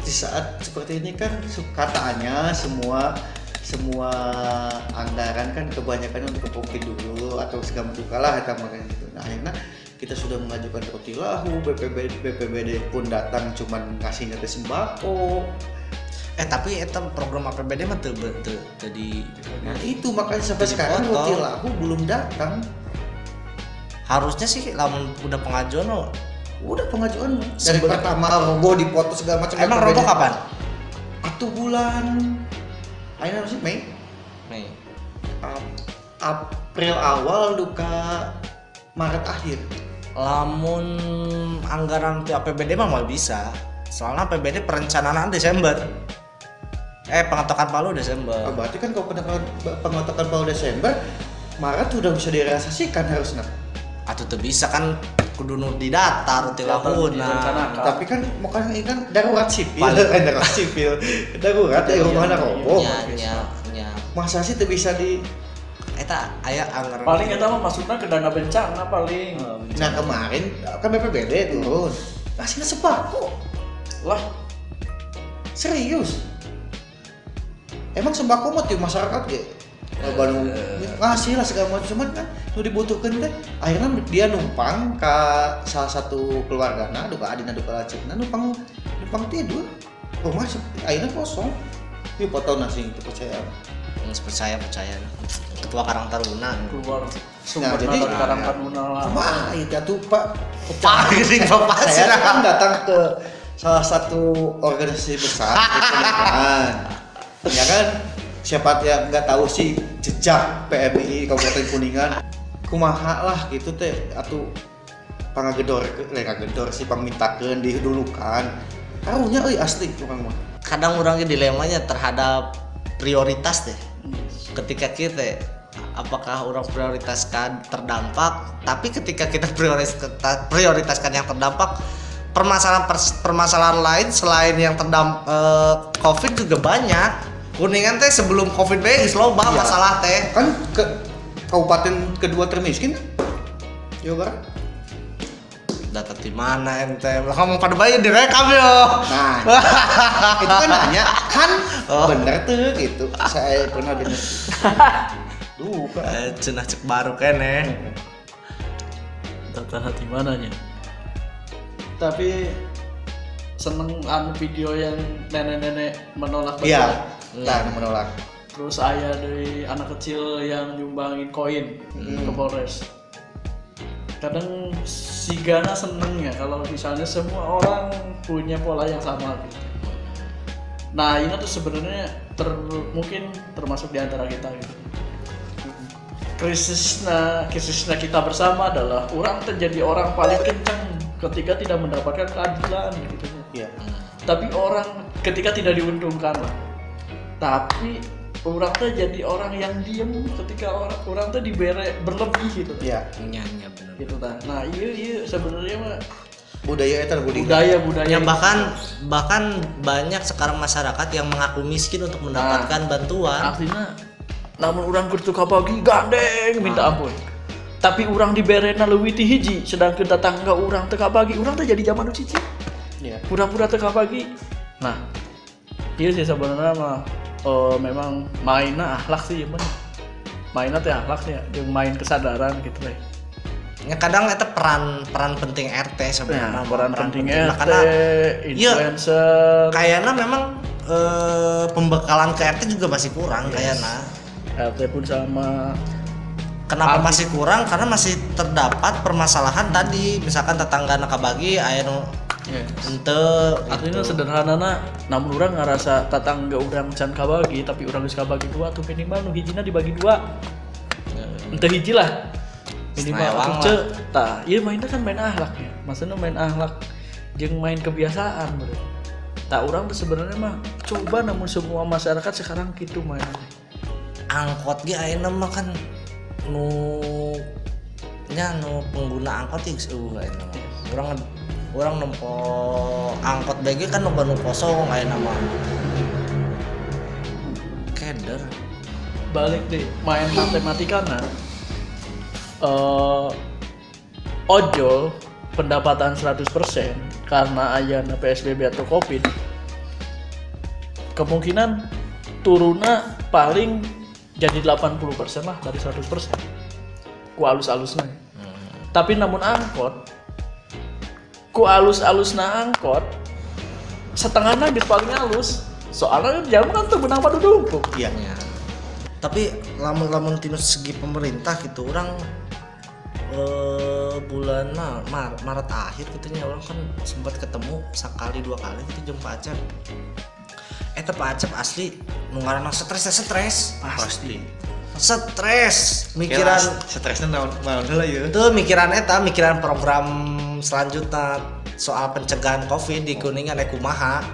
di saat seperti ini kan katanya semua semua anggaran kan kebanyakan untuk COVID dulu atau segala macam kalah makanya gitu. Nah, akhirnya kita sudah mengajukan roti lahu, BPBD, BPBD pun datang cuman ngasihnya ke sembako. Eh tapi itu program APBD mah teu teu teu di Nah itu makanya sampai Jadi sekarang roti lahu belum datang. harusnya sih lamun udah pengajuan lo Udah pengajuan dari Sebe- pertama roboh dipoto segala macam. emang roboh kapan? Atuh bulan. Ayo sih? Mei? Mei. Ap- April awal duka Maret akhir. lamun anggaran APBD mah mau bisa. Soalnya APBD perencanaan Desember eh pengetokan palu Oh, Desember berarti kan kalau pengotokan pada Desember Maret sudah bisa direalisasikan harusnya. atau tuh bisa kan kudu nu di datar ti direncanakan. Tapi kan makanya ini kan darurat sipil, kan darurat sipil, darurat ya rumah Iya, roboh. nya nya nya Masa sih tuh bisa di eta aya anggaran paling kita mah maksudnya ke dana bencana paling. Nah kemarin kan BPBD turun, ngasihnya sembako, lah. Serius. Emang sembako mah tiap masyarakat ya? Baru ngasih lah segala macam cuman kan nu dibutuhkan teh akhirnya dia numpang ke salah satu keluarga nah duka adina duka lacikna numpang numpang tidur. Rumah akhirnya kosong. Yuk foto nasi itu percaya. Nggak percaya percaya. Ketua Karang Taruna. Keluar. Sumber jadi- dari Karang Taruna lah. Wah, itu tuh Pak. Pak gini bapak sih Saya kan datang ke salah satu organisasi besar di. Ya kan? Siapa yang nggak tahu sih jejak PMI Kabupaten Kuningan. Kumaha lah gitu teh atau pangagedor leka gedor si pamintakeun didulukan. Karunya euy asli orang mah. kadang orangnya dilemanya terhadap prioritas deh ketika kita apakah orang prioritaskan terdampak tapi ketika kita prioritas prioritaskan yang terdampak permasalahan permasalahan lain selain yang terdampak covid juga banyak kuningan teh sebelum covid bae geus loba Iya. masalah teh Kan ke kabupaten kedua termiskin Barat. data di mana ente ngomong pada bayi direkam yo Nah, itu kan nanya kan Oh. bener tuh gitu. Saya pernah dengar. Duh, Pak. eh, cenah cek baru kene data hati mananya tapi seneng anu video yang nenek-nenek menolak Iya. Nah menolak. terus ayah dari anak kecil yang nyumbangin koin ke Polres. Kadang si Gana seneng ya kalau misalnya semua orang punya pola yang sama gitu. Nah ini tuh sebenarnya ter, mungkin termasuk di antara kita gitu. Krisisnya krisisnya kita bersama adalah orang terjadi orang paling kencang ketika tidak mendapatkan keadilan gitu. Iya. tapi orang ketika tidak diuntungkan lah tapi orang tuh jadi orang yang diem ketika orang orang tuh dibere berlebih gitu Iya. nyanyi bener gitu ta. nah iya iya sebenarnya mah Budaya itu budaya. budaya budaya Ya itu. bahkan bahkan banyak sekarang masyarakat yang mengaku miskin untuk mendapatkan bantuan. artinya namun orang kertu pagi gandeng minta ampun tapi orang diberena leuwih ti hiji sedangkan tetangga orang teka pagi orang tuh jadi zaman nu cicing Iya. pura-pura teka pagi nah iya sih sebenarnya mah eh, memang mainnya akhlak sih ya bener mainnya teh akhlak sih ya yang main kesadaran gitu deh Ya kadang itu peran peran penting RT sebenarnya. nah, peran penting Nah, RT karena Iya. influencer kayaknya memang eh, pembekalan ke RT juga masih kurang kayaknya. RT pun sama Kenapa Arti- masih kurang? Karena masih terdapat permasalahan tadi, misalkan tetangga nak bagi aya nu ente artinya gitu. sederhana namun orang ngerasa tetangga orang can kabagi tapi orang geus kabagi dua tuh minimal nu hijina dibagi dua. Ente hiji lah. Minimal atuh ce. tah iya mainnya kan main ahlak ya. Maksudnya main ahlak jeung main kebiasaan bro tak orang tuh sebenarnya mah coba namun semua masyarakat sekarang gitu main angkot ge ayeuna mah kan nu nya nu pengguna angkot geus eueuh ayeuna mah. Urang nempo angkot BG kan loba nu kosong ayeuna mah. Keder. balik deh main matematika nah eh ojol pendapatan 100% karena ayana PSBB atau Covid kemungkinan turunnya paling jadi 80% lah dari 100% ku alus-alusnya tapi namun angkot ku alus-alusna angkot setengahnya bis paling halus soalnya jam kan tuh benang padu dulu iya Ya. Tapi lamun-lamun tinu segi pemerintah gitu orang eh, bulan Mar Mar- Maret akhir gitu orang kan sempat ketemu sekali dua kali gitu jeung Pak Acep. Eh Acep asli nu ngaranna stres teh stres. pasti Stres mikiran mikiran stresnya naon naon lah ya itu mikiran eta mikiran program selanjutnya soal pencegahan covid di kuningan ekumaha.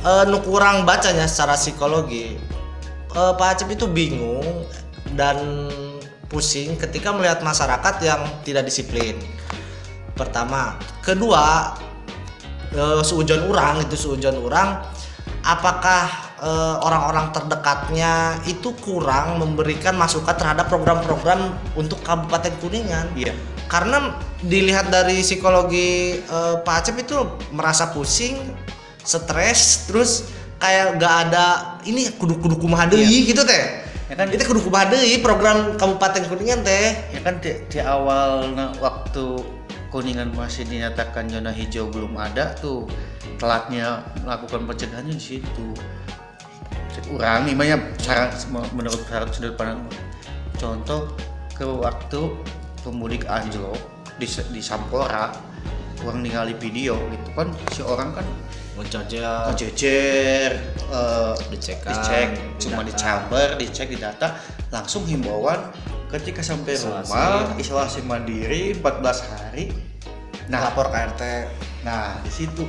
E, nu kurang bacanya secara psikologi. Eh, Pak Acep itu bingung dan pusing ketika melihat masyarakat yang tidak disiplin. Pertama. Kedua eh, seujon orang itu seujon orang apakah orang-orang terdekatnya itu kurang memberikan masukan terhadap program-program untuk Kabupaten Kuningan? Iya karena dilihat dari psikologi eh, Pak Acep itu merasa pusing stres terus kayak gak ada ini kudu kudu kumaha deui gitu teh. Ya kan- itu kudu kumaha deui program Kabupaten Kuningan teh. Ya kan di, di awal nah, waktu kuningan masih dinyatakan zona hijau belum ada tuh telatnya melakukan pencegahannya di situ. Kurang imanya cara menurut sudut pandang contoh ke waktu pemudik anjlok di, di Sampora orang ningali video gitu kan si orang kan ngejajah ngejejer eh, Dicek dicek di cuma di chamber dicek di data langsung himbauan ketika sampai Isolasi. rumah isolasi mandiri 14 hari. Nah lapor ke RT nah di situ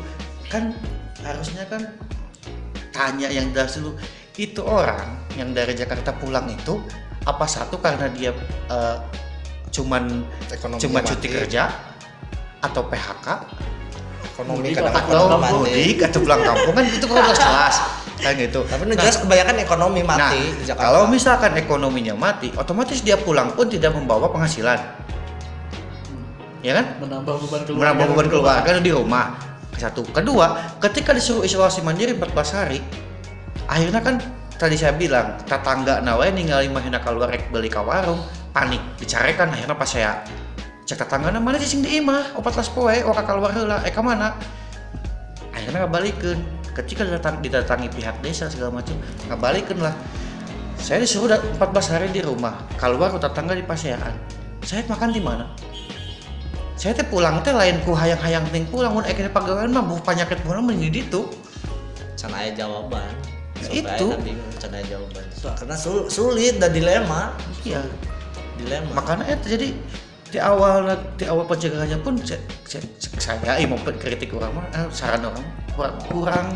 kan harusnya kan tanya yang jelas dulu itu orang yang dari Jakarta pulang itu apa satu karena dia eh, cuman Ekonominya cuma cuti mati. kerja atau PHK ekonomi Mudik kadang-kadang atau mudik atau pulang kampung? Kan itu kan harus jelas. Kan gitu. Tapi nu jelas kebanyakan ekonomi mati nah, di Jakarta. kalau misalkan ekonominya mati otomatis dia pulang pun tidak membawa penghasilan. Ya kan? Menambah beban keluarga. Menambah beban keluarga di rumah. Satu. Kedua ketika disuruh isolasi mandiri 14 hari akhirnya kan tadi saya bilang tetangga nawe ningali mahina keluar rek beli ke warung panik dicarekan akhirnya pas saya cek tetangga mana sih di imah? Opat las poe oka keluar heula. Eh mana? Akhirnya ngabalikeun ketika datang didatangi pihak desa segala macam ngabalikeun lah. Saya disuruh da- 14 hari di rumah. Keluar ke tetangga di pasean saya makan di mana? Saya teh pulang teh lain ku hayang-hayang ting pulang. Mun akhirnya pegawai mah buh penyakit pulang menjadi itu can aya jawaban. Ya, Sampai itu. can aya jawaban. Karena sul- sulit dan dilema. Iya dilema. Makanya itu jadi di awal di awal pencegahannya pun saya, saya, eh, mau kritik orang mah eh, saran orang kurang kurang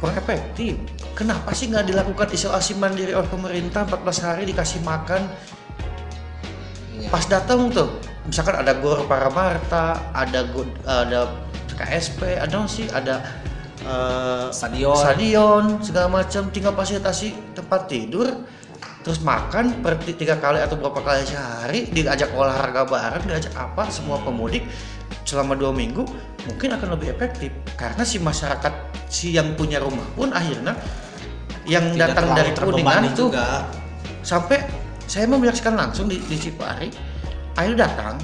kurang efektif. Kenapa sih nggak dilakukan isolasi mandiri oleh pemerintah? 14 hari dikasih makan. Iya. pas datang tuh misalkan ada gor Paramarta ada go, ada KSP ada sih? Ada eh, Stadion. stadion segala macam tinggal fasilitasi tempat tidur terus makan per ti- tiga kali atau berapa kali sehari diajak olahraga bareng diajak apa semua pemudik selama dua minggu mungkin akan lebih efektif. Karena si masyarakat si yang punya rumah pun akhirnya yang Tidak datang dari kuningan itu juga. sampai saya menyaksikan langsung di, di Cipari akhirnya datang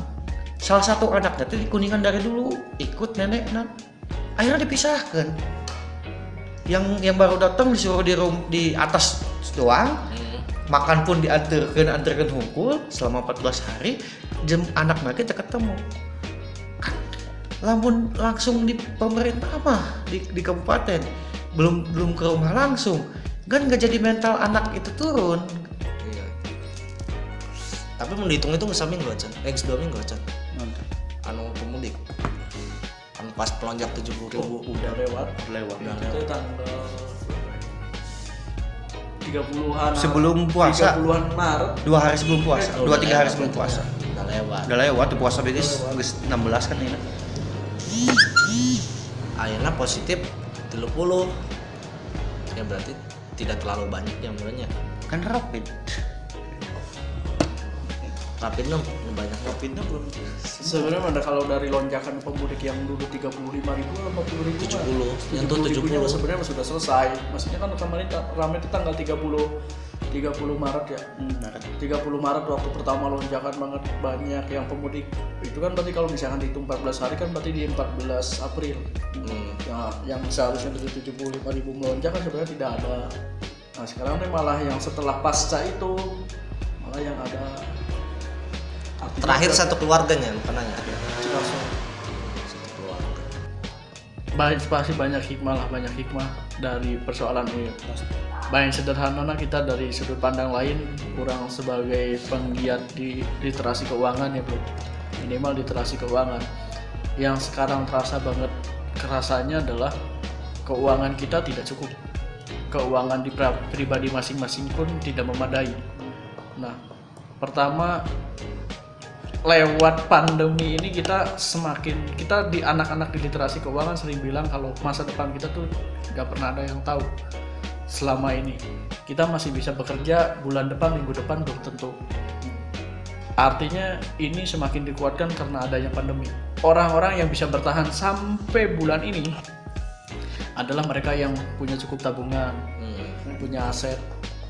salah satu anaknya itu di kuningan dari dulu ikut nenek nah akhirnya dipisahkan. Yang yang baru datang disuruh di rum, di atas doang. Makan pun diantarkan antarkan hunkul selama 14 hari jam anak mereka kita ketemu kan lamun langsung di pemerintah mah di, di kabupaten belum belum ke rumah langsung kan nggak jadi mental anak itu turun Iya. Tapi mau dihitung itu nggak minggu aja, X dua minggu aja. Anu pemudik, anu pas pelonjak tujuh puluh ribu. udah lewat lewat Udah itu lewat. tanggal 30-an Sebelum puasa. 30-an Maret. Dua hari sebelum puasa? Oh, dua tiga hari sebelum puasa? Udah lewat. udah lewat tuh puasa begis geus 16 kan ini. Akhirnya positif 30 Ya berarti tidak terlalu banyak yang mulanya. kan rapid Rapid nu nu banyak rapidnya belum sebenarnya ada kalau dari lonjakan pemudik yang dulu 35 ribu atau 40 ribu 70. Yang tuh 70 ribunya 70. sebenarnya sudah selesai maksudnya kan kemarin ramai itu tanggal 30 30 Maret ya Hmm, Maret. 30 Maret waktu pertama lonjakan banget banyak yang pemudik itu kan berarti kalau misalkan dihitung 14 hari kan berarti di 14 April Hmm. ya, yang seharusnya dari 75 ribu melonjak kan sebenarnya tidak ada nah sekarang nih malah yang setelah pasca itu malah yang ada Terakhir satu keluarganya nanya. Cikaso. Satu keluarga. banyak pasti banyak hikmah lah banyak hikmah dari persoalan ini Banyak sederhana kita dari sudut pandang lain kurang sebagai penggiat di literasi keuangan ya bro minimal literasi keuangan yang sekarang terasa banget kerasanya adalah keuangan kita tidak cukup keuangan di pribadi masing-masing pun tidak memadai nah pertama lewat pandemi ini kita semakin kita di anak-anak di literasi keuangan sering bilang kalau masa depan kita tuh nggak pernah ada yang tahu selama ini kita masih bisa bekerja bulan depan minggu depan belum tentu artinya ini semakin dikuatkan karena adanya pandemi orang-orang yang bisa bertahan sampai bulan ini adalah mereka yang punya cukup tabungan Hmm. punya aset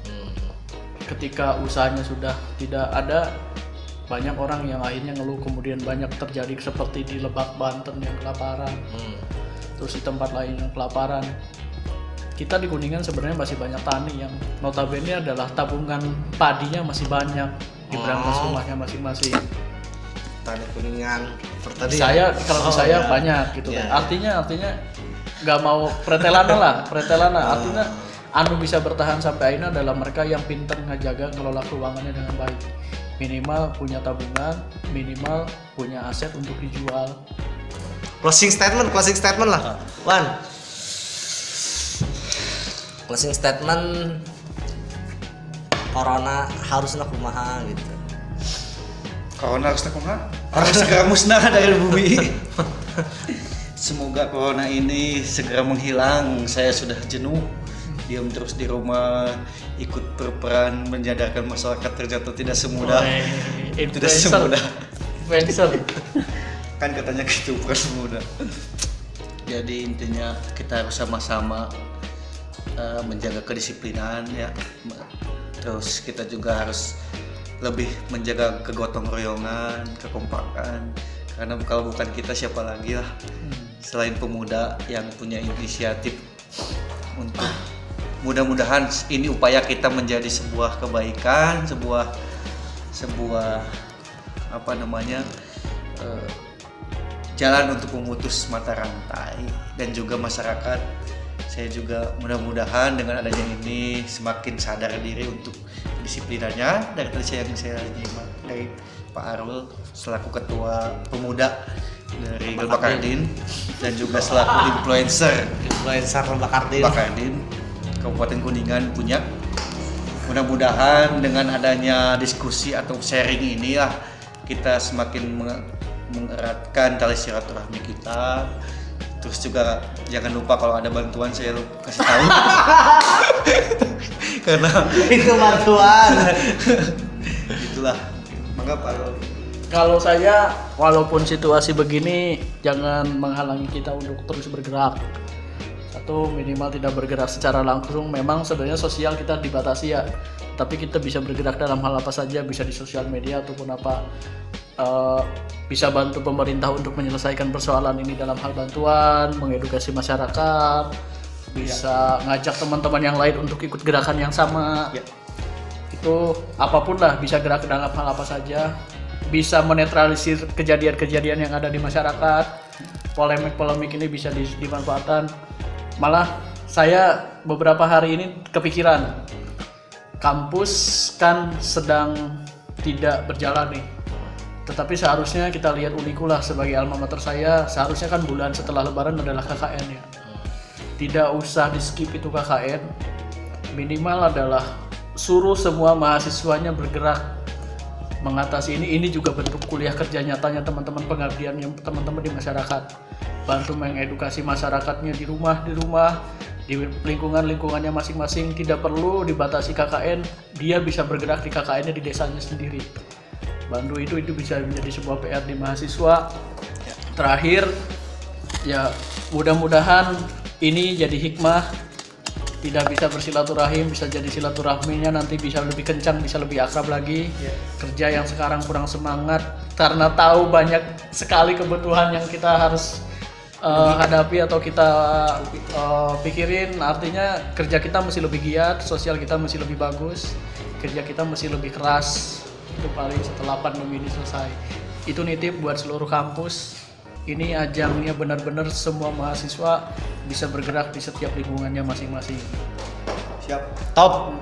Hmm. ketika usahanya sudah tidak ada banyak orang yang akhirnya ngeluh kemudian banyak terjadi seperti di Lebak Banten yang kelaparan Hmm. terus di tempat lain yang kelaparan kita di Kuningan sebenarnya masih banyak tani yang notabene adalah tabungan padinya masih banyak di berangkas Oh. rumahnya masing-masing Tani kuningan. Pertanian. saya kalau Oh, saya ya. banyak gitu Ya, kan ya. artinya artinya nggak mau pretelana lah pretelana Oh. artinya anu bisa bertahan sampai akhirnya adalah mereka yang pintar ngejaga ngelola keuangannya dengan baik minimal punya tabungan minimal punya aset untuk dijual Closing statement, closing statement lah. Wan. Closing statement corona harusnya kumaha gitu. Corona harus kumaha? Harus segera musnah dari bumi. Semoga corona ini segera menghilang. Saya sudah jenuh diam terus di rumah, ikut berperan menyadarkan masyarakat terjatuh tidak semudah. Weh, Tidak semudah. influencer Kan katanya gitu bukan semudah. Jadi intinya kita harus sama-sama eh, menjaga kedisiplinan ya. Terus kita juga harus lebih menjaga kegotong royongan, kekompakan. Karena kalau bukan kita siapa lagi lah selain pemuda yang punya inisiatif untuk mudah-mudahan ini upaya kita menjadi sebuah kebaikan, sebuah sebuah apa namanya eh, jalan untuk memutus mata rantai. Dan juga masyarakat saya juga mudah-mudahan dengan adanya ini semakin sadar diri untuk disiplinannya dari tadi saya yang saya dari Pak Arul selaku ketua pemuda dari Gelbak Kardin dan juga selaku influencer. Influencer Lebak Kardin. Kabupaten Kuningan punya. Mudah-mudahan dengan adanya diskusi atau sharing ini lah kita semakin menge- mengeratkan tali silaturahmi kita. Terus juga jangan lupa kalau ada bantuan saya kasih tahu. Karena Itu bantuan. itulah. Mangga Pak. Arul. kalau saya walaupun situasi begini jangan menghalangi kita untuk terus bergerak satu minimal tidak bergerak secara langsung. Memang sebenarnya sosial kita dibatasi ya tapi kita bisa bergerak dalam hal apa saja bisa di sosial media ataupun apa. Eh, bisa bantu pemerintah untuk menyelesaikan persoalan ini dalam hal bantuan mengedukasi masyarakat bisa ngajak teman-teman yang lain untuk ikut gerakan yang sama. Ya. itu apa pun lah bisa gerak dalam hal apa saja. Bisa menetralisir kejadian-kejadian yang ada di masyarakat. Polemik-polemik ini bisa di- dimanfaatkan malah saya beberapa hari ini kepikiran kampus kan sedang tidak berjalan nih. Tetapi seharusnya kita lihat Unikula sebagai alma mater saya. Seharusnya kan bulan setelah lebaran adalah KKN ya. Tidak usah di skip itu KKN minimal adalah suruh semua mahasiswanya bergerak mengatasi ini. Ini juga bentuk kuliah kerja nyatanya teman-teman pengabdian yang teman-teman di masyarakat. Bantu mengedukasi masyarakatnya di rumah di rumah di lingkungan lingkungannya masing-masing. Tidak perlu dibatasi KKN dia bisa bergerak di KKN-nya di desanya sendiri. Bantu itu itu bisa menjadi sebuah PR di mahasiswa. Terakhir ya mudah-mudahan ini jadi hikmah tidak bisa bersilaturahim bisa jadi silaturahminya nanti bisa lebih kencang bisa lebih akrab lagi. Kerja yang sekarang kurang semangat karena tahu banyak sekali kebutuhan yang kita harus uh, hadapi atau kita uh, pikirin. Artinya kerja kita mesti lebih giat sosial kita mesti lebih bagus kerja kita mesti lebih keras. Itu paling setelah pandemi ini selesai. Itu nitip buat seluruh kampus ini ajangnya benar-benar semua mahasiswa bisa bergerak di setiap lingkungannya masing-masing. Siap. Top.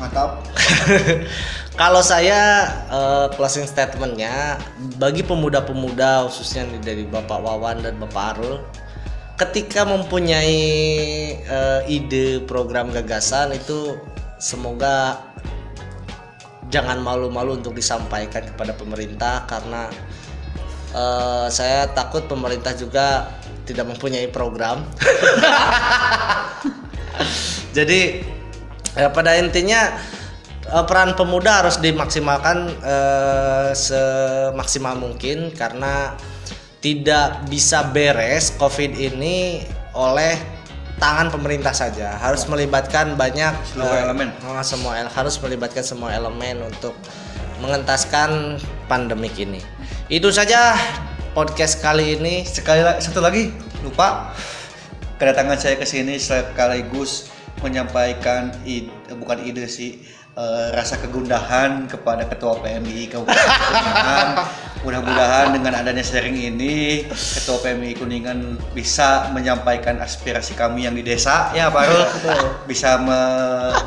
Mantap. Kalau saya eh, closing statementnya bagi pemuda-pemuda khususnya dari Bapak Wawan dan Bapak Arul, ketika mempunyai eh, ide program gagasan itu semoga jangan malu-malu untuk disampaikan kepada pemerintah karena eh, saya takut pemerintah juga tidak mempunyai program. Jadi ya, pada intinya eh, peran pemuda harus dimaksimalkan eh, semaksimal mungkin karena tidak bisa beres COVID ini oleh tangan pemerintah saja. Harus melibatkan banyak Seluruh eh, elemen. eh, semua harus melibatkan semua elemen untuk mengentaskan pandemik ini. Itu saja podcast kali ini. sekali satu lagi lupa kedatangan saya ke sini sekaligus menyampaikan ide, bukan ide sih eh, rasa kegundahan kepada ketua PMI Kabupaten Kuningan. Mudah-mudahan dengan adanya sharing ini ketua PMI Kuningan bisa menyampaikan aspirasi kami yang di desa ya Pak Rul bisa me-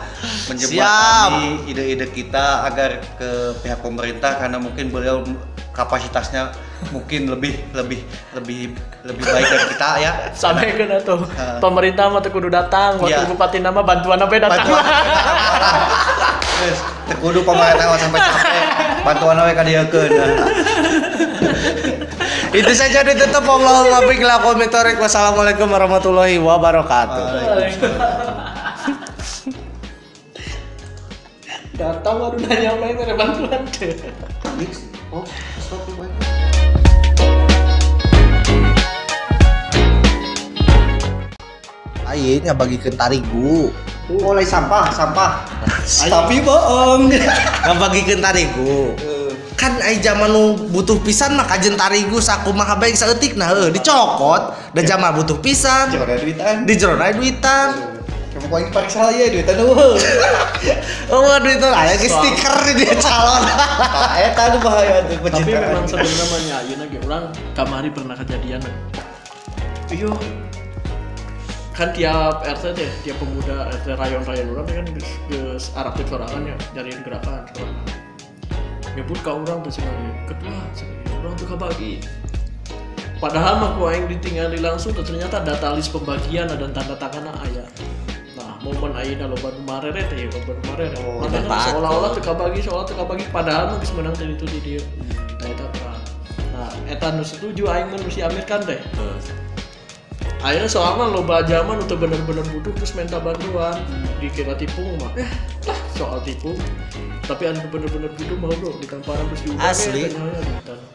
menjembatani ide-ide kita agar ke pihak pemerintah karena mungkin beliau kapasitasnya mungkin lebih lebih lebih lebih baik dari kita ya. Sampai ke tuh Ah. pemerintah mah teu kudu datang waktu Iya. bupati nama bantuan apa datang? Bantuan Terus tekudu pemerintah sampai capek bantuan we ka dieu Itu saja ditutup Allahumma biqil komentarik Wassalamualaikum warahmatullahi wabarakatuh. datang baru nanya main ada bantuan deh oh stop Bang. Ayeuna bagikan tarigu. Mulai sampah sampah. Tapi bohong. Ngabagikeun tarigu. Kan ai zaman nu butuh pisan mah kajen tarigu sakumaha bae saeutik nah heuh dicokot da zaman butuh pisan. Jangan ada duitan. Di jero duitan. kamu kau pakai salah ya duitan eueuh Oh duitan aya ge stiker di dia calon. eta tuh bahaya tuh tapi memang sebenarnya mah nyayeuna ge urang kamari pernah kejadian. Iya kan tiap RT teh tiap pemuda RT rayon-rayon urang teh kan geus geus arah sorangan ya dari gerakan. Sorangan nyebut ka urang teh sebagai ketua urang tuh kabagi padahal mah ku aing ditinggali langsung tuh ternyata data list pembagian dan tanda tangan aya nah momen ayeuna loba nu marere teh ya loba nu marere. Oh, manfaat. seolah-olah teu kabagi seolah teu kabagi padahal mah geus menang teh itu di dieu nah eta perang nah eta nu setuju aing mah nu si Amir kan teh Akhirnya soalnya loba zaman untuk bener-bener butuh terus minta bantuan. Dikira tipung mah. Eh lah. Soal tipung tapi anu bener-bener butuh mau bro. Di tamparan terus diubah Asli. ternyata.